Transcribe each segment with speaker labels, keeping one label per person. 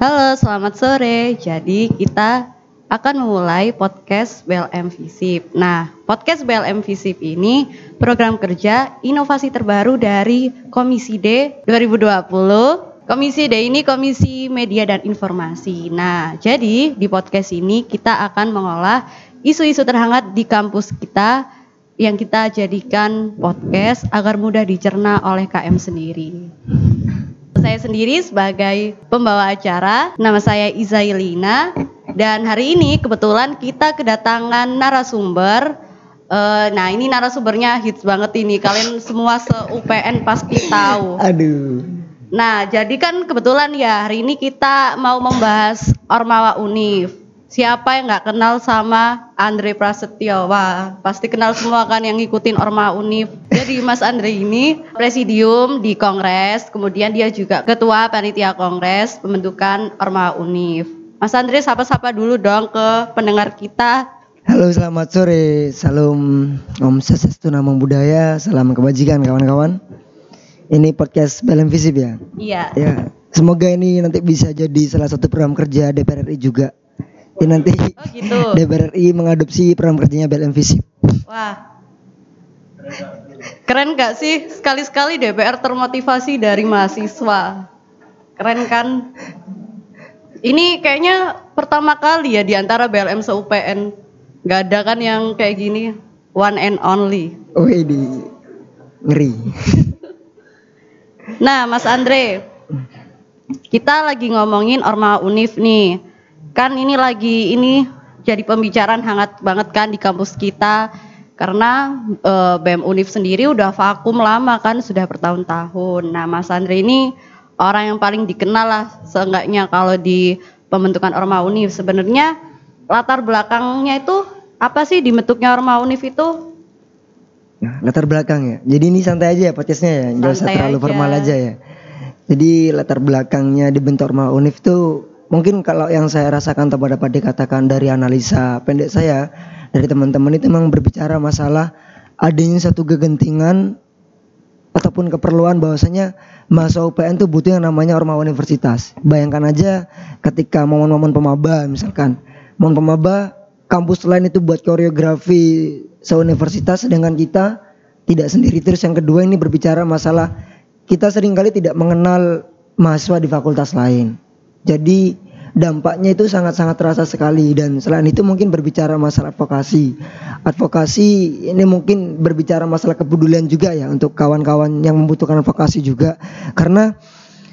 Speaker 1: Halo, selamat sore. Jadi kita akan memulai podcast BLM Visip. Nah, podcast BLM Visip ini program kerja inovasi terbaru dari Komisi D 2020. Komisi D ini Komisi Media dan Informasi. Nah, jadi di podcast ini kita akan mengolah isu-isu terhangat di kampus kita yang kita jadikan podcast agar mudah dicerna oleh KM sendiri. Saya sendiri sebagai pembawa acara, nama saya Izailina dan hari ini kebetulan kita kedatangan narasumber. Uh, nah ini narasumbernya hits banget ini, kalian semua se UPN pasti tahu.
Speaker 2: Aduh.
Speaker 1: Nah jadi kan kebetulan ya hari ini kita mau membahas Ormawa Unif. Siapa yang nggak kenal sama Andre Prasetyo? Wah, pasti kenal semua kan yang ngikutin Orma Unif. Jadi Mas Andre ini presidium di Kongres, kemudian dia juga ketua panitia Kongres pembentukan Orma Unif. Mas Andre sapa-sapa dulu dong ke pendengar kita.
Speaker 2: Halo, selamat sore. Salam Om Swastiastu Namo Buddhaya, salam kebajikan kawan-kawan. Ini podcast Belem Visip ya?
Speaker 1: Iya.
Speaker 2: Ya, semoga ini nanti bisa jadi salah satu program kerja DPR RI juga Ya, nanti
Speaker 1: oh, gitu.
Speaker 2: DPR RI mengadopsi program kerjanya BLM Visip.
Speaker 1: Wah. Keren gak sih sekali-sekali DPR termotivasi dari mahasiswa. Keren kan? Ini kayaknya pertama kali ya di antara BLM se-UPN. Gak ada kan yang kayak gini. One and only.
Speaker 2: Oh ini ngeri.
Speaker 1: nah Mas Andre, kita lagi ngomongin Orma Unif nih kan ini lagi ini jadi pembicaraan hangat banget kan di kampus kita karena e, BEM Unif sendiri udah vakum lama kan sudah bertahun-tahun. Nah Mas Andre ini orang yang paling dikenal lah seenggaknya kalau di pembentukan Orma Unif sebenarnya latar belakangnya itu apa sih dibentuknya Orma Unif itu?
Speaker 2: Nah, latar belakang ya. Jadi ini santai aja ya podcastnya ya, nggak usah terlalu aja. formal aja ya. Jadi latar belakangnya dibentuk Orma Unif tuh mungkin kalau yang saya rasakan atau dapat dikatakan dari analisa pendek saya dari teman-teman itu memang berbicara masalah adanya satu kegentingan ataupun keperluan bahwasanya mahasiswa UPN itu butuh yang namanya ormawa universitas. Bayangkan aja ketika momen-momen pemaba misalkan, momen pemaba kampus lain itu buat koreografi seuniversitas sedangkan kita tidak sendiri terus yang kedua ini berbicara masalah kita sering kali tidak mengenal mahasiswa di fakultas lain. Jadi dampaknya itu sangat-sangat terasa sekali dan selain itu mungkin berbicara masalah advokasi. Advokasi ini mungkin berbicara masalah kepedulian juga ya untuk kawan-kawan yang membutuhkan advokasi juga karena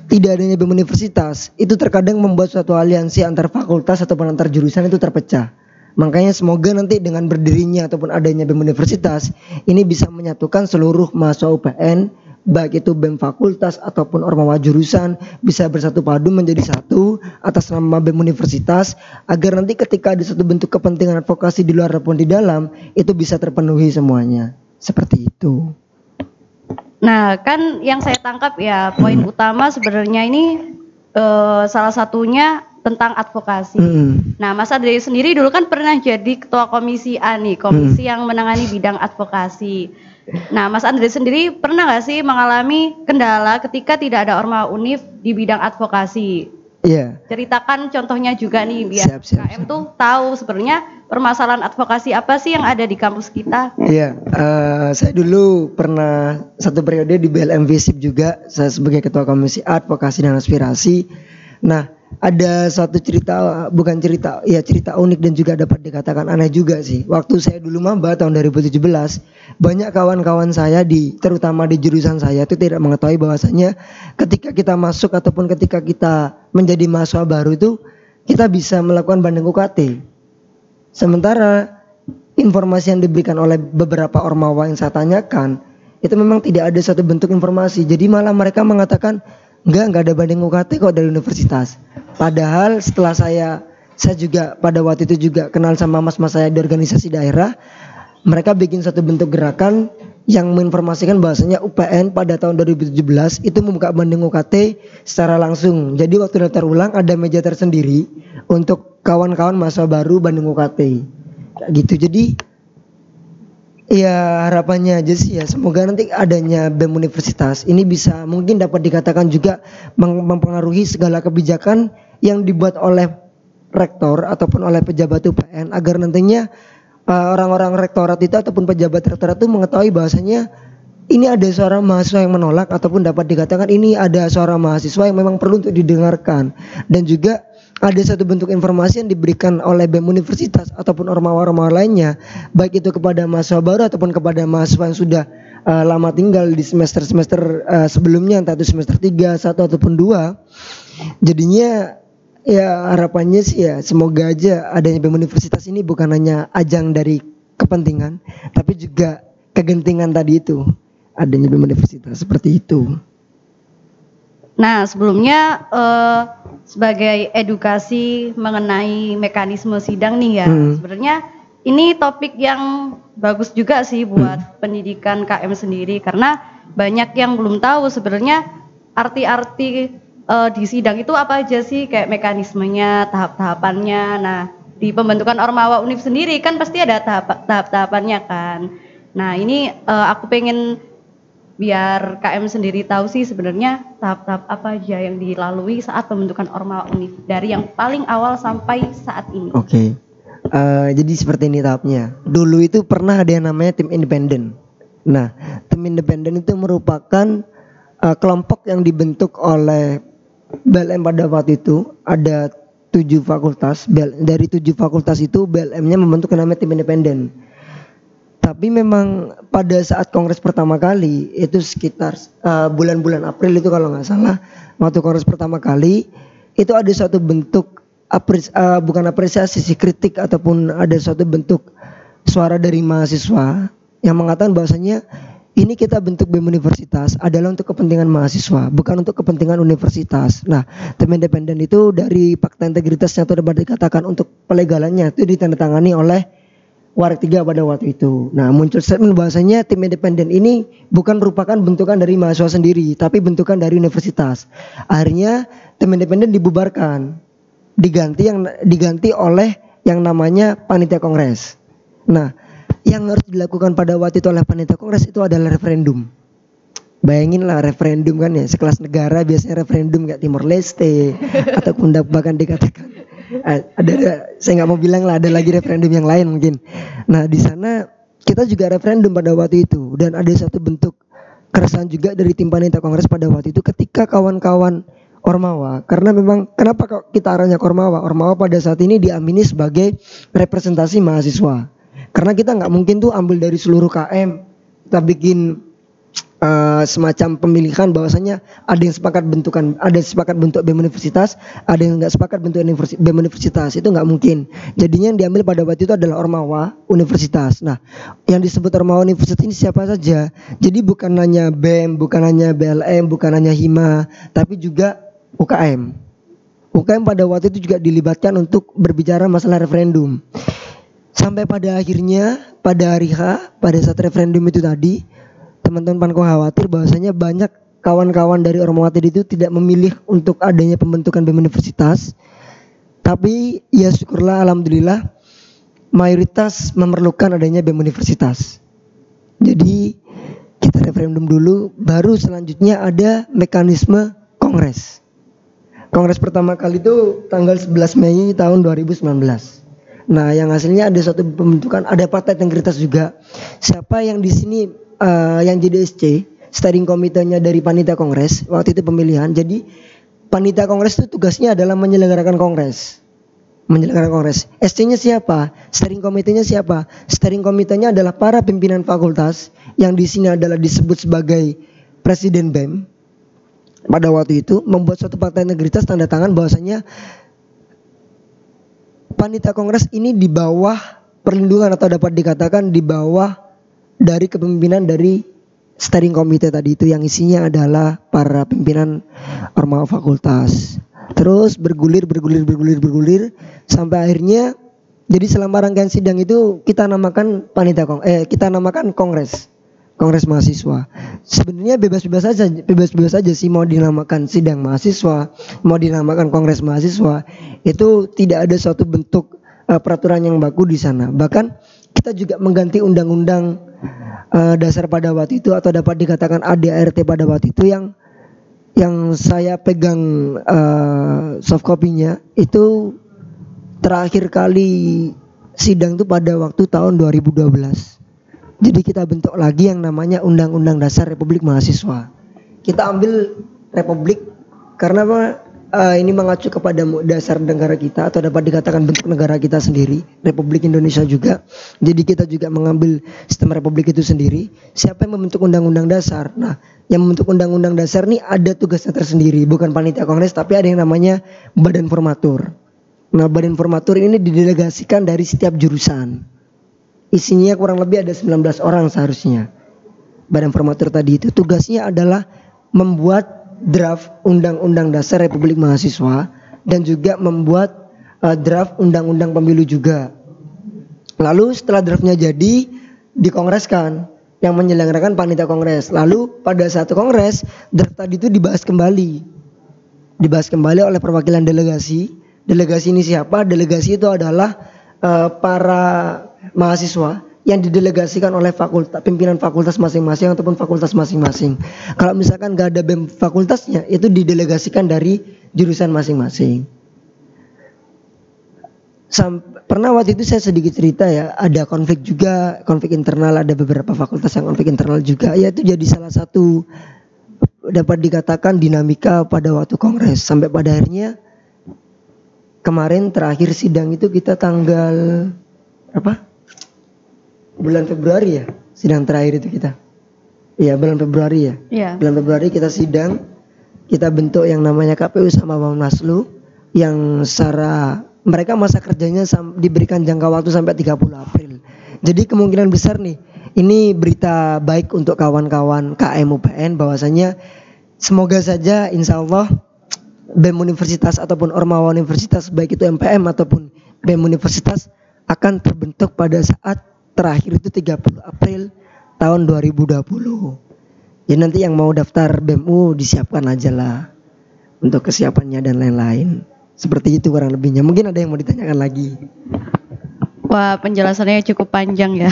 Speaker 2: tidak adanya BEM universitas itu terkadang membuat suatu aliansi antar fakultas ataupun antar jurusan itu terpecah. Makanya semoga nanti dengan berdirinya ataupun adanya BEM universitas ini bisa menyatukan seluruh mahasiswa UPN baik itu BEM fakultas ataupun ormawa jurusan bisa bersatu padu menjadi satu atas nama BEM universitas agar nanti ketika ada satu bentuk kepentingan advokasi di luar ataupun di dalam itu bisa terpenuhi semuanya. Seperti itu.
Speaker 1: Nah, kan yang saya tangkap ya poin hmm. utama sebenarnya ini uh, salah satunya tentang advokasi. Hmm. Nah, Mas Adri sendiri dulu kan pernah jadi ketua komisi A nih, komisi hmm. yang menangani bidang advokasi. Nah, Mas Andre sendiri pernah nggak sih mengalami kendala ketika tidak ada Orma Unif di bidang advokasi?
Speaker 2: Iya.
Speaker 1: Ceritakan contohnya juga nih biar siap, siap, KM siap. tuh tahu sebenarnya permasalahan advokasi apa sih yang ada di kampus kita.
Speaker 2: Iya, uh, saya dulu pernah satu periode di BLM Visip juga, saya sebagai ketua komisi advokasi dan aspirasi. Nah, ada suatu cerita bukan cerita ya cerita unik dan juga dapat dikatakan aneh juga sih. Waktu saya dulu maba tahun 2017 banyak kawan-kawan saya di terutama di jurusan saya itu tidak mengetahui bahwasanya ketika kita masuk ataupun ketika kita menjadi mahasiswa baru itu kita bisa melakukan banding UKT. Sementara informasi yang diberikan oleh beberapa ormawa yang saya tanyakan itu memang tidak ada satu bentuk informasi. Jadi malah mereka mengatakan Enggak, enggak ada banding UKT kok dari universitas. Padahal setelah saya saya juga pada waktu itu juga kenal sama mas-mas saya di organisasi daerah, mereka bikin satu bentuk gerakan yang menginformasikan bahwasanya UPN pada tahun 2017 itu membuka banding UKT secara langsung. Jadi waktu daftar ulang ada meja tersendiri untuk kawan-kawan masa baru banding UKT. Gitu. Jadi Ya harapannya aja sih ya semoga nanti adanya BEM universitas ini bisa mungkin dapat dikatakan juga mempengaruhi segala kebijakan yang dibuat oleh rektor ataupun oleh pejabat UPN agar nantinya uh, orang-orang rektorat itu ataupun pejabat rektorat itu mengetahui bahwasanya ini ada suara mahasiswa yang menolak ataupun dapat dikatakan ini ada suara mahasiswa yang memang perlu untuk didengarkan. Dan juga ada satu bentuk informasi yang diberikan oleh BEM Universitas ataupun ormawa-ormawa lainnya baik itu kepada mahasiswa baru ataupun kepada mahasiswa yang sudah uh, lama tinggal di semester-semester uh, sebelumnya entah itu semester 3, 1 ataupun 2 jadinya ya harapannya sih ya semoga aja adanya BEM Universitas ini bukan hanya ajang dari kepentingan tapi juga kegentingan tadi itu adanya BEM Universitas seperti itu.
Speaker 1: Nah, sebelumnya uh, sebagai edukasi mengenai mekanisme sidang nih ya, hmm. sebenarnya ini topik yang bagus juga sih buat hmm. pendidikan KM sendiri karena banyak yang belum tahu sebenarnya arti-arti uh, di sidang itu apa aja sih kayak mekanismenya, tahap-tahapannya. Nah, di pembentukan Ormawa Univ sendiri kan pasti ada tahap-tahapannya kan. Nah, ini uh, aku pengen biar KM sendiri tahu sih sebenarnya tahap-tahap apa aja yang dilalui saat pembentukan Ormawa Univ dari yang paling awal sampai saat ini.
Speaker 2: Oke. Okay. Uh, eh, jadi seperti ini tahapnya. Dulu itu pernah ada yang namanya tim independen. Nah, tim independen itu merupakan uh, kelompok yang dibentuk oleh BLM pada waktu itu ada tujuh fakultas. Dari tujuh fakultas itu BLM-nya membentuk namanya tim independen tapi memang pada saat kongres pertama kali itu sekitar uh, bulan-bulan April itu kalau nggak salah waktu kongres pertama kali itu ada suatu bentuk apres, uh, bukan apresiasi sih kritik ataupun ada suatu bentuk suara dari mahasiswa yang mengatakan bahwasanya ini kita bentuk BEM universitas adalah untuk kepentingan mahasiswa, bukan untuk kepentingan universitas. Nah, tim independen itu dari fakta integritasnya atau dapat dikatakan untuk pelegalannya itu ditandatangani oleh Warik tiga pada waktu itu. Nah muncul statement bahasanya tim independen ini bukan merupakan bentukan dari mahasiswa sendiri, tapi bentukan dari universitas. Akhirnya tim independen dibubarkan, diganti yang diganti oleh yang namanya panitia kongres. Nah yang harus dilakukan pada waktu itu oleh panitia kongres itu adalah referendum. Bayangin lah referendum kan ya sekelas negara biasanya referendum kayak Timor Leste ataupun bahkan dikatakan Eh, ada, ada saya nggak mau bilang lah ada lagi referendum yang lain mungkin. Nah di sana kita juga referendum pada waktu itu dan ada satu bentuk keresahan juga dari tim panitia kongres pada waktu itu ketika kawan-kawan Ormawa karena memang kenapa kok kita arahnya ke Ormawa Ormawa pada saat ini diamini sebagai representasi mahasiswa karena kita nggak mungkin tuh ambil dari seluruh KM kita bikin uh, semacam pemilihan bahwasanya ada yang sepakat bentukan ada yang sepakat bentuk BEM universitas ada yang nggak sepakat bentuk BEM universitas. Itu nggak mungkin. Jadinya yang diambil pada waktu itu adalah ormawa universitas. Nah yang disebut ormawa universitas ini siapa saja? Jadi bukan hanya BEM bukan hanya BLM bukan hanya hima tapi juga UKM UKM pada waktu itu juga dilibatkan untuk berbicara masalah referendum sampai pada akhirnya pada hari H pada saat referendum itu tadi teman-teman Panko khawatir bahwasanya banyak kawan-kawan dari Ormawa itu tidak memilih untuk adanya pembentukan BEM universitas. Tapi ya syukurlah alhamdulillah mayoritas memerlukan adanya BEM universitas. Jadi kita referendum dulu baru selanjutnya ada mekanisme kongres. Kongres pertama kali itu tanggal 11 Mei tahun 2019. Nah, yang hasilnya ada satu pembentukan, ada partai integritas juga. Siapa yang di sini uh, yang jadi SC steering komitenya dari panitia kongres waktu itu pemilihan. Jadi panitia kongres itu tugasnya adalah menyelenggarakan kongres. Menyelenggarakan kongres. SC-nya siapa? Steering komitenya siapa? Steering komitenya adalah para pimpinan fakultas yang di sini adalah disebut sebagai presiden BEM pada waktu itu membuat suatu partai integritas tanda tangan bahwasanya panitia kongres ini di bawah perlindungan atau dapat dikatakan di bawah dari kepemimpinan dari steering committee tadi itu yang isinya adalah para pimpinan ormawa fakultas. Terus bergulir bergulir bergulir bergulir sampai akhirnya jadi selama rangkaian sidang itu kita namakan panitia kong eh kita namakan kongres. Kongres mahasiswa. Sebenarnya bebas-bebas saja, bebas-bebas saja sih mau dinamakan sidang mahasiswa, mau dinamakan kongres mahasiswa. Itu tidak ada suatu bentuk uh, peraturan yang baku di sana. Bahkan kita juga mengganti undang-undang uh, dasar pada waktu itu atau dapat dikatakan ADART pada waktu itu yang yang saya pegang uh, soft copy-nya itu terakhir kali sidang itu pada waktu tahun 2012. Jadi kita bentuk lagi yang namanya Undang-Undang Dasar Republik Mahasiswa. Kita ambil Republik karena apa? Uh, ini mengacu kepada dasar negara kita atau dapat dikatakan bentuk negara kita sendiri, Republik Indonesia juga. Jadi kita juga mengambil sistem republik itu sendiri. Siapa yang membentuk undang-undang dasar? Nah, yang membentuk undang-undang dasar ini ada tugasnya tersendiri, bukan panitia kongres tapi ada yang namanya badan formatur. Nah, badan formatur ini didelegasikan dari setiap jurusan. Isinya kurang lebih ada 19 orang seharusnya. Badan formatur tadi itu tugasnya adalah membuat draft Undang-Undang Dasar Republik Mahasiswa dan juga membuat uh, draft Undang-Undang Pemilu juga. Lalu setelah draftnya jadi dikongreskan yang menyelenggarakan panitia kongres. Lalu pada saat kongres draft tadi itu dibahas kembali. Dibahas kembali oleh perwakilan delegasi. Delegasi ini siapa? Delegasi itu adalah uh, para mahasiswa yang didelegasikan oleh fakultas pimpinan fakultas masing-masing ataupun fakultas masing-masing. Kalau misalkan gak ada BEM fakultasnya itu didelegasikan dari jurusan masing-masing. pernah waktu itu saya sedikit cerita ya ada konflik juga konflik internal ada beberapa fakultas yang konflik internal juga ya itu jadi salah satu dapat dikatakan dinamika pada waktu kongres sampai pada akhirnya kemarin terakhir sidang itu kita tanggal apa bulan Februari ya sidang terakhir itu kita. Iya bulan Februari ya.
Speaker 1: Iya.
Speaker 2: Bulan Februari kita sidang, kita bentuk yang namanya KPU sama Bawaslu yang secara mereka masa kerjanya diberikan jangka waktu sampai 30 April. Jadi kemungkinan besar nih, ini berita baik untuk kawan-kawan KM UPN bahwasanya semoga saja insya Allah BEM Universitas ataupun Ormawa Universitas baik itu MPM ataupun BEM Universitas akan terbentuk pada saat terakhir itu 30 April tahun 2020. Ya nanti yang mau daftar BEMU disiapkan aja lah untuk kesiapannya dan lain-lain. Seperti itu kurang lebihnya. Mungkin ada yang mau ditanyakan lagi.
Speaker 1: Wah, penjelasannya cukup panjang ya.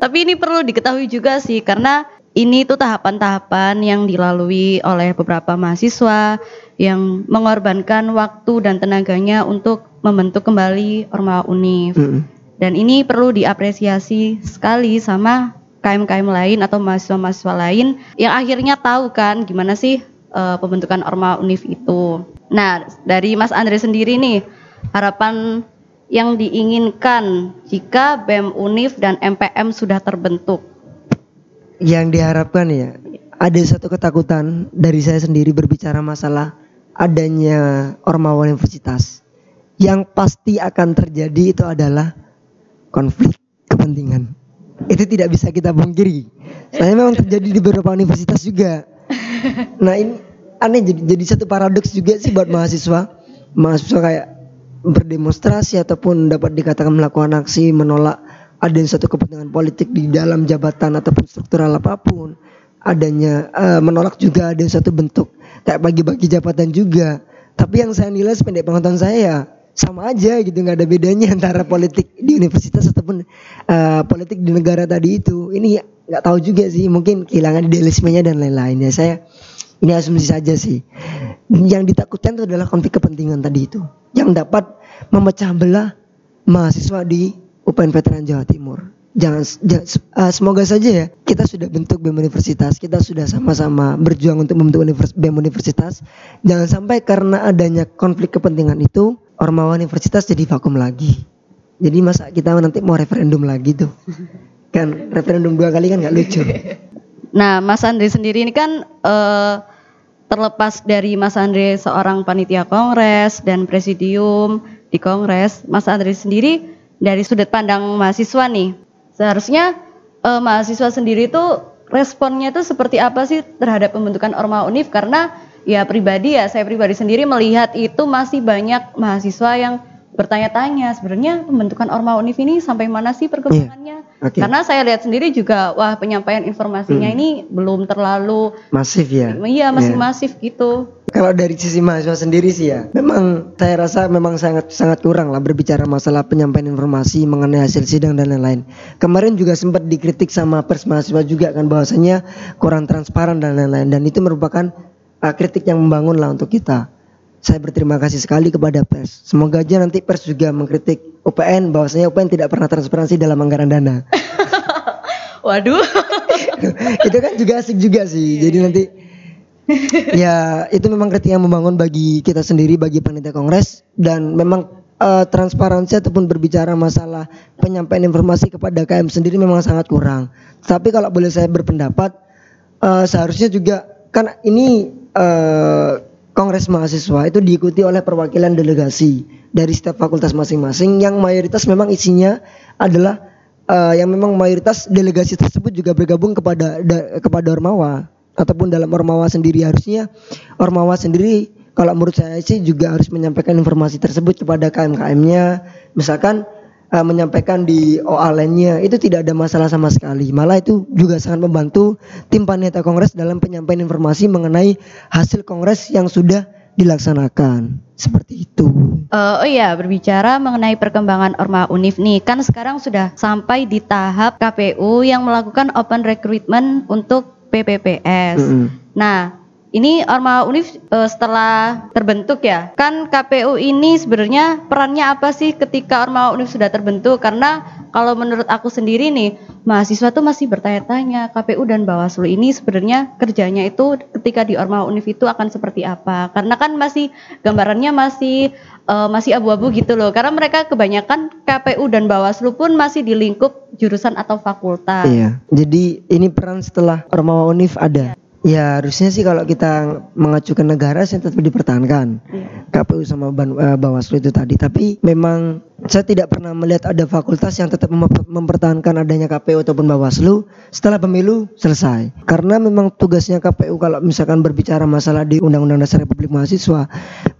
Speaker 1: Tapi ini perlu diketahui juga sih karena ini tuh tahapan-tahapan yang dilalui oleh beberapa mahasiswa yang mengorbankan waktu dan tenaganya untuk membentuk kembali Orma Unif. Mm -hmm. Dan ini perlu diapresiasi sekali sama KM-KM lain atau mahasiswa-mahasiswa lain yang akhirnya tahu kan gimana sih uh, pembentukan Orma Unif itu. Nah, dari Mas Andre sendiri nih, harapan yang diinginkan jika BEM Unif dan MPM sudah terbentuk.
Speaker 2: Yang diharapkan ya, ada satu ketakutan dari saya sendiri berbicara masalah adanya Ormawa Universitas. Yang pasti akan terjadi itu adalah konflik kepentingan. Itu tidak bisa kita pungkiri. Saya memang terjadi di beberapa universitas juga. Nah ini aneh jadi jadi satu paradoks juga sih buat mahasiswa. Mahasiswa kayak berdemonstrasi ataupun dapat dikatakan melakukan aksi menolak adanya satu kepentingan politik di dalam jabatan ataupun struktural apa pun adanya uh, menolak juga ada satu bentuk kayak bagi-bagi jabatan juga tapi yang saya nilai sependek pengetahuan saya ya sama aja gitu nggak ada bedanya antara politik di universitas ataupun uh, politik di negara tadi itu. Ini nggak tahu juga sih mungkin kehilangan idealismenya dan lain-lain ya saya ini asumsi saja sih. Yang ditakutkan itu adalah konflik kepentingan tadi itu yang dapat memecah belah mahasiswa di UPN Veteran Jawa Timur. Jangan, jangan uh, semoga saja ya kita sudah bentuk BEM Universitas kita sudah sama-sama berjuang untuk membentuk univers, BEM Universitas. Jangan sampai karena adanya konflik kepentingan itu Ormawa Universitas jadi vakum lagi. Jadi masa kita nanti mau referendum lagi tuh. Kan referendum dua kali kan nggak lucu.
Speaker 1: Nah Mas Andre sendiri ini kan uh, terlepas dari Mas Andre seorang panitia kongres dan presidium di kongres Mas Andre sendiri dari sudut pandang mahasiswa nih Seharusnya uh, mahasiswa sendiri itu responnya itu seperti apa sih terhadap pembentukan Orma Unif? Karena ya pribadi ya saya pribadi sendiri melihat itu masih banyak mahasiswa yang bertanya-tanya sebenarnya pembentukan Orma Unif ini sampai mana sih perkembangannya? Yeah. Okay. Karena saya lihat sendiri juga wah penyampaian informasinya hmm. ini belum terlalu
Speaker 2: masif ya.
Speaker 1: Iya, masih yeah. masif gitu.
Speaker 2: Kalau dari sisi mahasiswa sendiri sih ya, memang saya rasa memang sangat sangat kurang lah berbicara masalah penyampaian informasi mengenai hasil sidang dan lain-lain. Kemarin juga sempat dikritik sama pers mahasiswa juga kan bahwasanya kurang transparan dan lain-lain dan itu merupakan uh, kritik yang membangun lah untuk kita. Saya berterima kasih sekali kepada pers. Semoga aja nanti pers juga mengkritik UPN bahwasanya UPN tidak pernah transparansi dalam anggaran dana.
Speaker 1: Waduh.
Speaker 2: itu kan juga asik juga sih. Jadi nanti ya itu memang kritik yang membangun bagi kita sendiri bagi panitia kongres dan memang uh, transparansi ataupun berbicara masalah penyampaian informasi kepada KM sendiri memang sangat kurang. Tapi kalau boleh saya berpendapat uh, seharusnya juga kan ini uh, Kongres mahasiswa itu diikuti oleh perwakilan delegasi dari setiap fakultas masing-masing yang mayoritas memang isinya adalah uh, yang memang mayoritas delegasi tersebut juga bergabung kepada da, kepada Ormawa. Ataupun dalam Ormawa sendiri harusnya Ormawa sendiri kalau menurut saya sih juga harus menyampaikan informasi tersebut kepada KMKM-nya misalkan uh, menyampaikan di OA lainnya itu tidak ada masalah sama sekali. Malah itu juga sangat membantu tim panitia kongres dalam penyampaian informasi mengenai hasil kongres yang sudah dilaksanakan seperti itu.
Speaker 1: Uh, oh iya, berbicara mengenai perkembangan Orma Unif nih, kan sekarang sudah sampai di tahap KPU yang melakukan open recruitment untuk PPPS. Mm -hmm. Nah, ini Orma Unif uh, setelah terbentuk ya. Kan KPU ini sebenarnya perannya apa sih ketika Orma Unif sudah terbentuk? Karena kalau menurut aku sendiri nih, mahasiswa tuh masih bertanya-tanya KPU dan Bawaslu ini sebenarnya kerjanya itu ketika di Orma Unif itu akan seperti apa? Karena kan masih gambarannya masih uh, masih abu-abu gitu loh. Karena mereka kebanyakan KPU dan Bawaslu pun masih di lingkup jurusan atau fakultas.
Speaker 2: Iya. Jadi ini peran setelah Orma Unif ada. Iya. Ya harusnya sih kalau kita mengajukan negara sih tetap dipertahankan yeah. KPU sama uh, Bawaslu itu tadi. Tapi memang saya tidak pernah melihat ada fakultas yang tetap mempertahankan adanya KPU ataupun Bawaslu setelah pemilu selesai. Karena memang tugasnya KPU kalau misalkan berbicara masalah di Undang-Undang Dasar Republik Mahasiswa,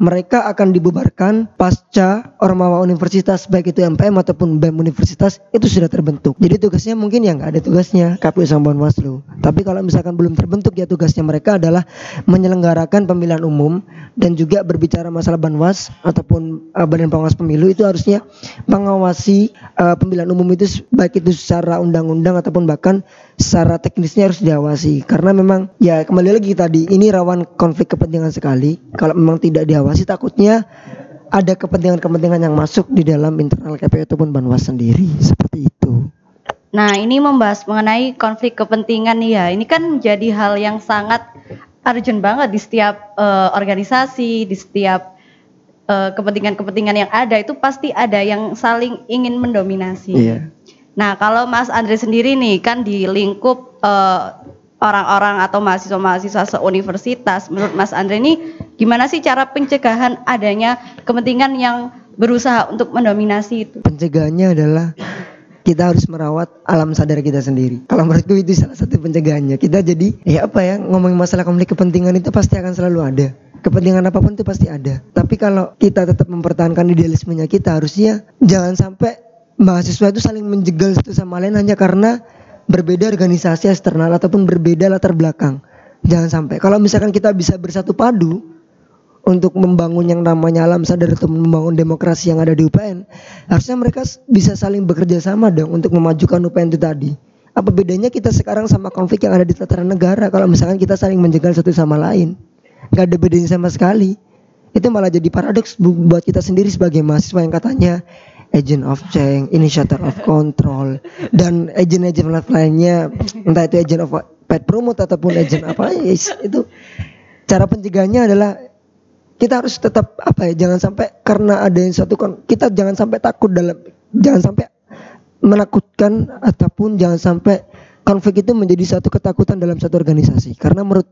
Speaker 2: mereka akan dibubarkan pasca Ormawa Universitas baik itu MPM ataupun BEM Universitas itu sudah terbentuk. Jadi tugasnya mungkin yang ada tugasnya KPU sama Bawaslu. Tapi kalau misalkan belum terbentuk ya tugasnya mereka adalah menyelenggarakan pemilihan umum dan juga berbicara masalah Banwas ataupun uh, Badan Pengawas Pemilu itu harusnya mengawasi uh, pemilihan umum itu baik itu secara undang-undang ataupun bahkan secara teknisnya harus diawasi karena memang ya kembali lagi tadi ini rawan konflik kepentingan sekali kalau memang tidak diawasi takutnya ada kepentingan-kepentingan yang masuk di dalam internal KPU ataupun Banwas sendiri seperti itu.
Speaker 1: Nah, ini membahas mengenai konflik kepentingan nih ya. Ini kan jadi hal yang sangat urgent banget di setiap uh, organisasi, di setiap kepentingan-kepentingan yang ada itu pasti ada yang saling ingin mendominasi. Iya. Nah, kalau Mas Andre sendiri nih kan di lingkup eh, orang-orang atau mahasiswa-mahasiswa seuniversitas, menurut Mas Andre ini gimana sih cara pencegahan adanya kepentingan yang berusaha untuk mendominasi itu?
Speaker 2: Pencegahannya adalah kita harus merawat alam sadar kita sendiri. Kalau menurutku itu salah satu pencegahannya. Kita jadi ya apa ya ngomongin masalah konflik kepentingan itu pasti akan selalu ada kepentingan apa pun itu pasti ada. Tapi kalau kita tetap mempertahankan idealismenya kita harusnya jangan sampai mahasiswa itu saling menjegal satu sama lain hanya karena berbeda organisasi eksternal ataupun berbeda latar belakang. Jangan sampai. Kalau misalkan kita bisa bersatu padu untuk membangun yang namanya alam sadar atau membangun demokrasi yang ada di UPN, harusnya mereka bisa saling bekerja sama dong untuk memajukan UPN itu tadi. Apa bedanya kita sekarang sama konflik yang ada di tataran negara kalau misalkan kita saling menjegal satu sama lain? Nggak ada bedanya sama sekali. Itu malah jadi paradoks buat kita sendiri sebagai mahasiswa yang katanya agent of change, initiator of control, dan agent-agent lainnya, entah itu agent of pet promote ataupun agent apa, yes, itu cara pencegahannya adalah kita harus tetap apa ya, jangan sampai karena ada yang satu kon, kita jangan sampai takut dalam, jangan sampai menakutkan ataupun jangan sampai konflik itu menjadi satu ketakutan dalam satu organisasi, karena menurut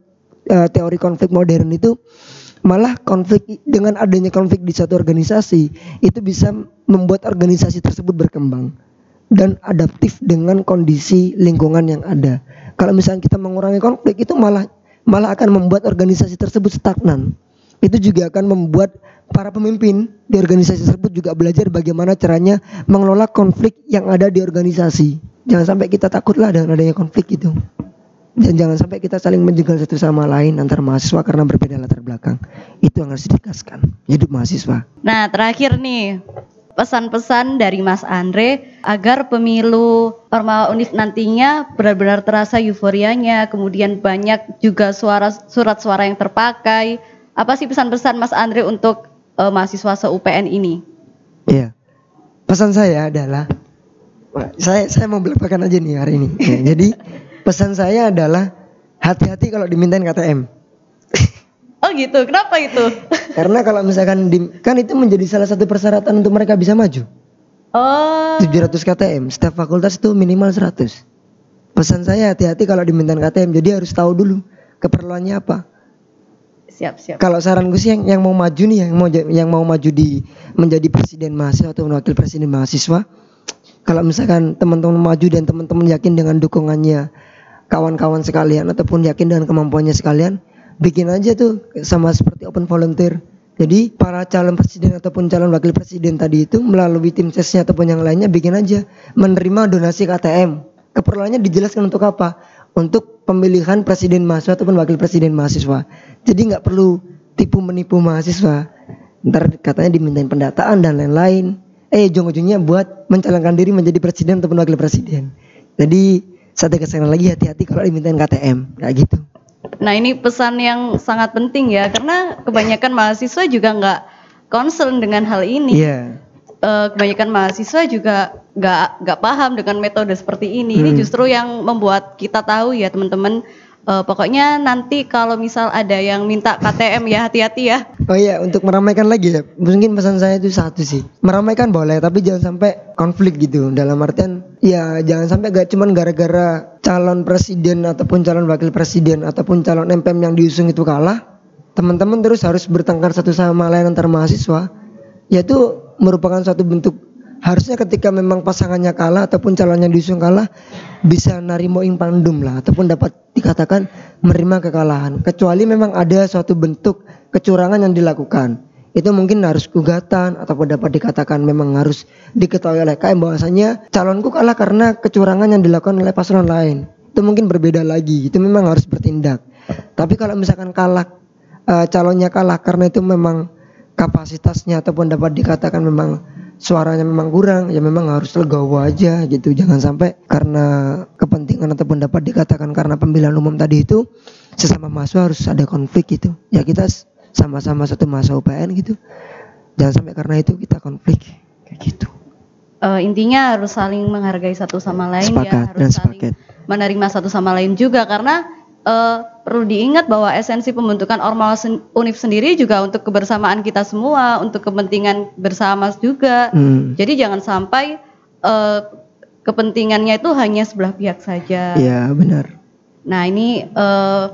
Speaker 2: uh, teori konflik modern itu malah konflik dengan adanya konflik di satu organisasi itu bisa membuat organisasi tersebut berkembang dan adaptif dengan kondisi lingkungan yang ada. Kalau misalnya kita mengurangi konflik itu malah malah akan membuat organisasi tersebut stagnan. Itu juga akan membuat para pemimpin di organisasi tersebut juga belajar bagaimana caranya mengelola konflik yang ada di organisasi. Jangan sampai kita takutlah dengan adanya konflik itu. Dan jangan sampai kita saling menjegal satu sama lain antar mahasiswa karena berbeda latar belakang. Itu yang harus ditegaskan. Hidup mahasiswa.
Speaker 1: Nah, terakhir nih pesan-pesan dari Mas Andre agar pemilu Ormawa Unif nantinya benar-benar terasa euforianya, kemudian banyak juga suara surat-suara yang terpakai. Apa sih pesan-pesan Mas Andre untuk uh, mahasiswa se-UPN ini?
Speaker 2: Iya. Pesan saya adalah saya saya mau belakangkan aja nih hari ini. Ya, jadi pesan saya adalah hati-hati kalau dimintain KTM.
Speaker 1: Oh gitu, kenapa itu?
Speaker 2: Karena kalau misalkan di, kan itu menjadi salah satu persyaratan untuk mereka bisa maju.
Speaker 1: Oh.
Speaker 2: 700 KTM, setiap fakultas itu minimal 100. Pesan saya hati-hati kalau dimintain KTM, jadi harus tahu dulu keperluannya apa.
Speaker 1: Siap, siap.
Speaker 2: Kalau saranku sih yang, yang mau maju nih, yang mau yang mau maju di menjadi presiden mahasiswa atau wakil presiden mahasiswa, kalau misalkan teman-teman maju dan teman-teman yakin dengan dukungannya kawan-kawan sekalian ataupun yakin dengan kemampuannya sekalian, bikin aja tuh sama seperti open volunteer. Jadi para calon presiden ataupun calon wakil presiden tadi itu melalui tim sesnya ataupun yang lainnya bikin aja menerima donasi KTM. Keperluannya dijelaskan untuk apa? Untuk pemilihan presiden mahasiswa ataupun wakil presiden mahasiswa. Jadi nggak perlu tipu menipu mahasiswa. Ntar katanya dimintain pendataan dan lain-lain. Eh ujung-ujungnya buat mencalonkan diri menjadi presiden ataupun wakil presiden. Jadi satu kesan lagi hati-hati kalau dimintain KTM kayak gitu.
Speaker 1: Nah ini pesan yang sangat penting ya karena kebanyakan mahasiswa juga nggak concern dengan hal ini.
Speaker 2: Iya. Yeah.
Speaker 1: Uh, kebanyakan mahasiswa juga nggak nggak paham dengan metode seperti ini. Hmm. Ini justru yang membuat kita tahu ya teman-teman Uh, pokoknya nanti kalau misal ada yang minta KTM ya hati-hati ya.
Speaker 2: Oh iya, untuk meramaikan lagi ya. Mungkin pesan saya itu satu sih. Meramaikan boleh, tapi jangan sampai konflik gitu. Dalam artian ya jangan sampai gak cuman gara-gara calon presiden ataupun calon wakil presiden ataupun calon MPM yang diusung itu kalah, teman-teman terus harus bertengkar satu sama lain antar mahasiswa. Yaitu merupakan suatu bentuk harusnya ketika memang pasangannya kalah ataupun calonnya diusung kalah bisa narimo ing pandum lah ataupun dapat dikatakan menerima kekalahan. Kecuali memang ada suatu bentuk kecurangan yang dilakukan. Itu mungkin harus gugatan ataupun dapat dikatakan memang harus diketahui oleh KM bahwasanya calonku kalah karena kecurangan yang dilakukan oleh paslon lain. Itu mungkin berbeda lagi itu memang harus bertindak. Tapi kalau misalkan kalah uh, calonnya kalah karena itu memang kapasitasnya ataupun dapat dikatakan memang suaranya memang kurang ya memang harus legowo aja gitu. Jangan sampai karena kepentingan ataupun dapat dikatakan karena pemilihan umum tadi itu sesama mahasiswa harus ada konflik gitu. Ya kita sama-sama satu masa UPN gitu. Jangan sampai karena itu kita konflik kayak gitu.
Speaker 1: Uh, intinya harus saling menghargai satu sama lain
Speaker 2: ya, sepakat,
Speaker 1: ya harus
Speaker 2: dan
Speaker 1: saling menerima satu sama lain juga karena uh, perlu diingat bahwa esensi pembentukan Ormawa sen Unif sendiri juga untuk kebersamaan kita semua, untuk kepentingan bersama juga. Hmm. Jadi jangan sampai uh, kepentingannya itu hanya sebelah pihak saja.
Speaker 2: Iya, benar.
Speaker 1: Nah, ini uh,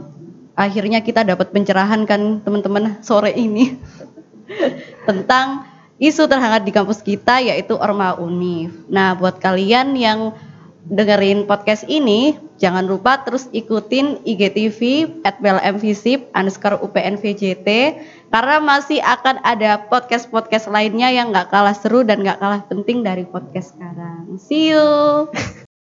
Speaker 1: akhirnya kita dapat pencerahan kan teman-teman sore ini tentang isu terhangat di kampus kita yaitu Orma Unif. Nah, buat kalian yang dengerin podcast ini, jangan lupa terus ikutin IGTV at BLMVisip underscore UPNVJT karena masih akan ada podcast-podcast lainnya yang gak kalah seru dan gak kalah penting dari podcast sekarang. See you!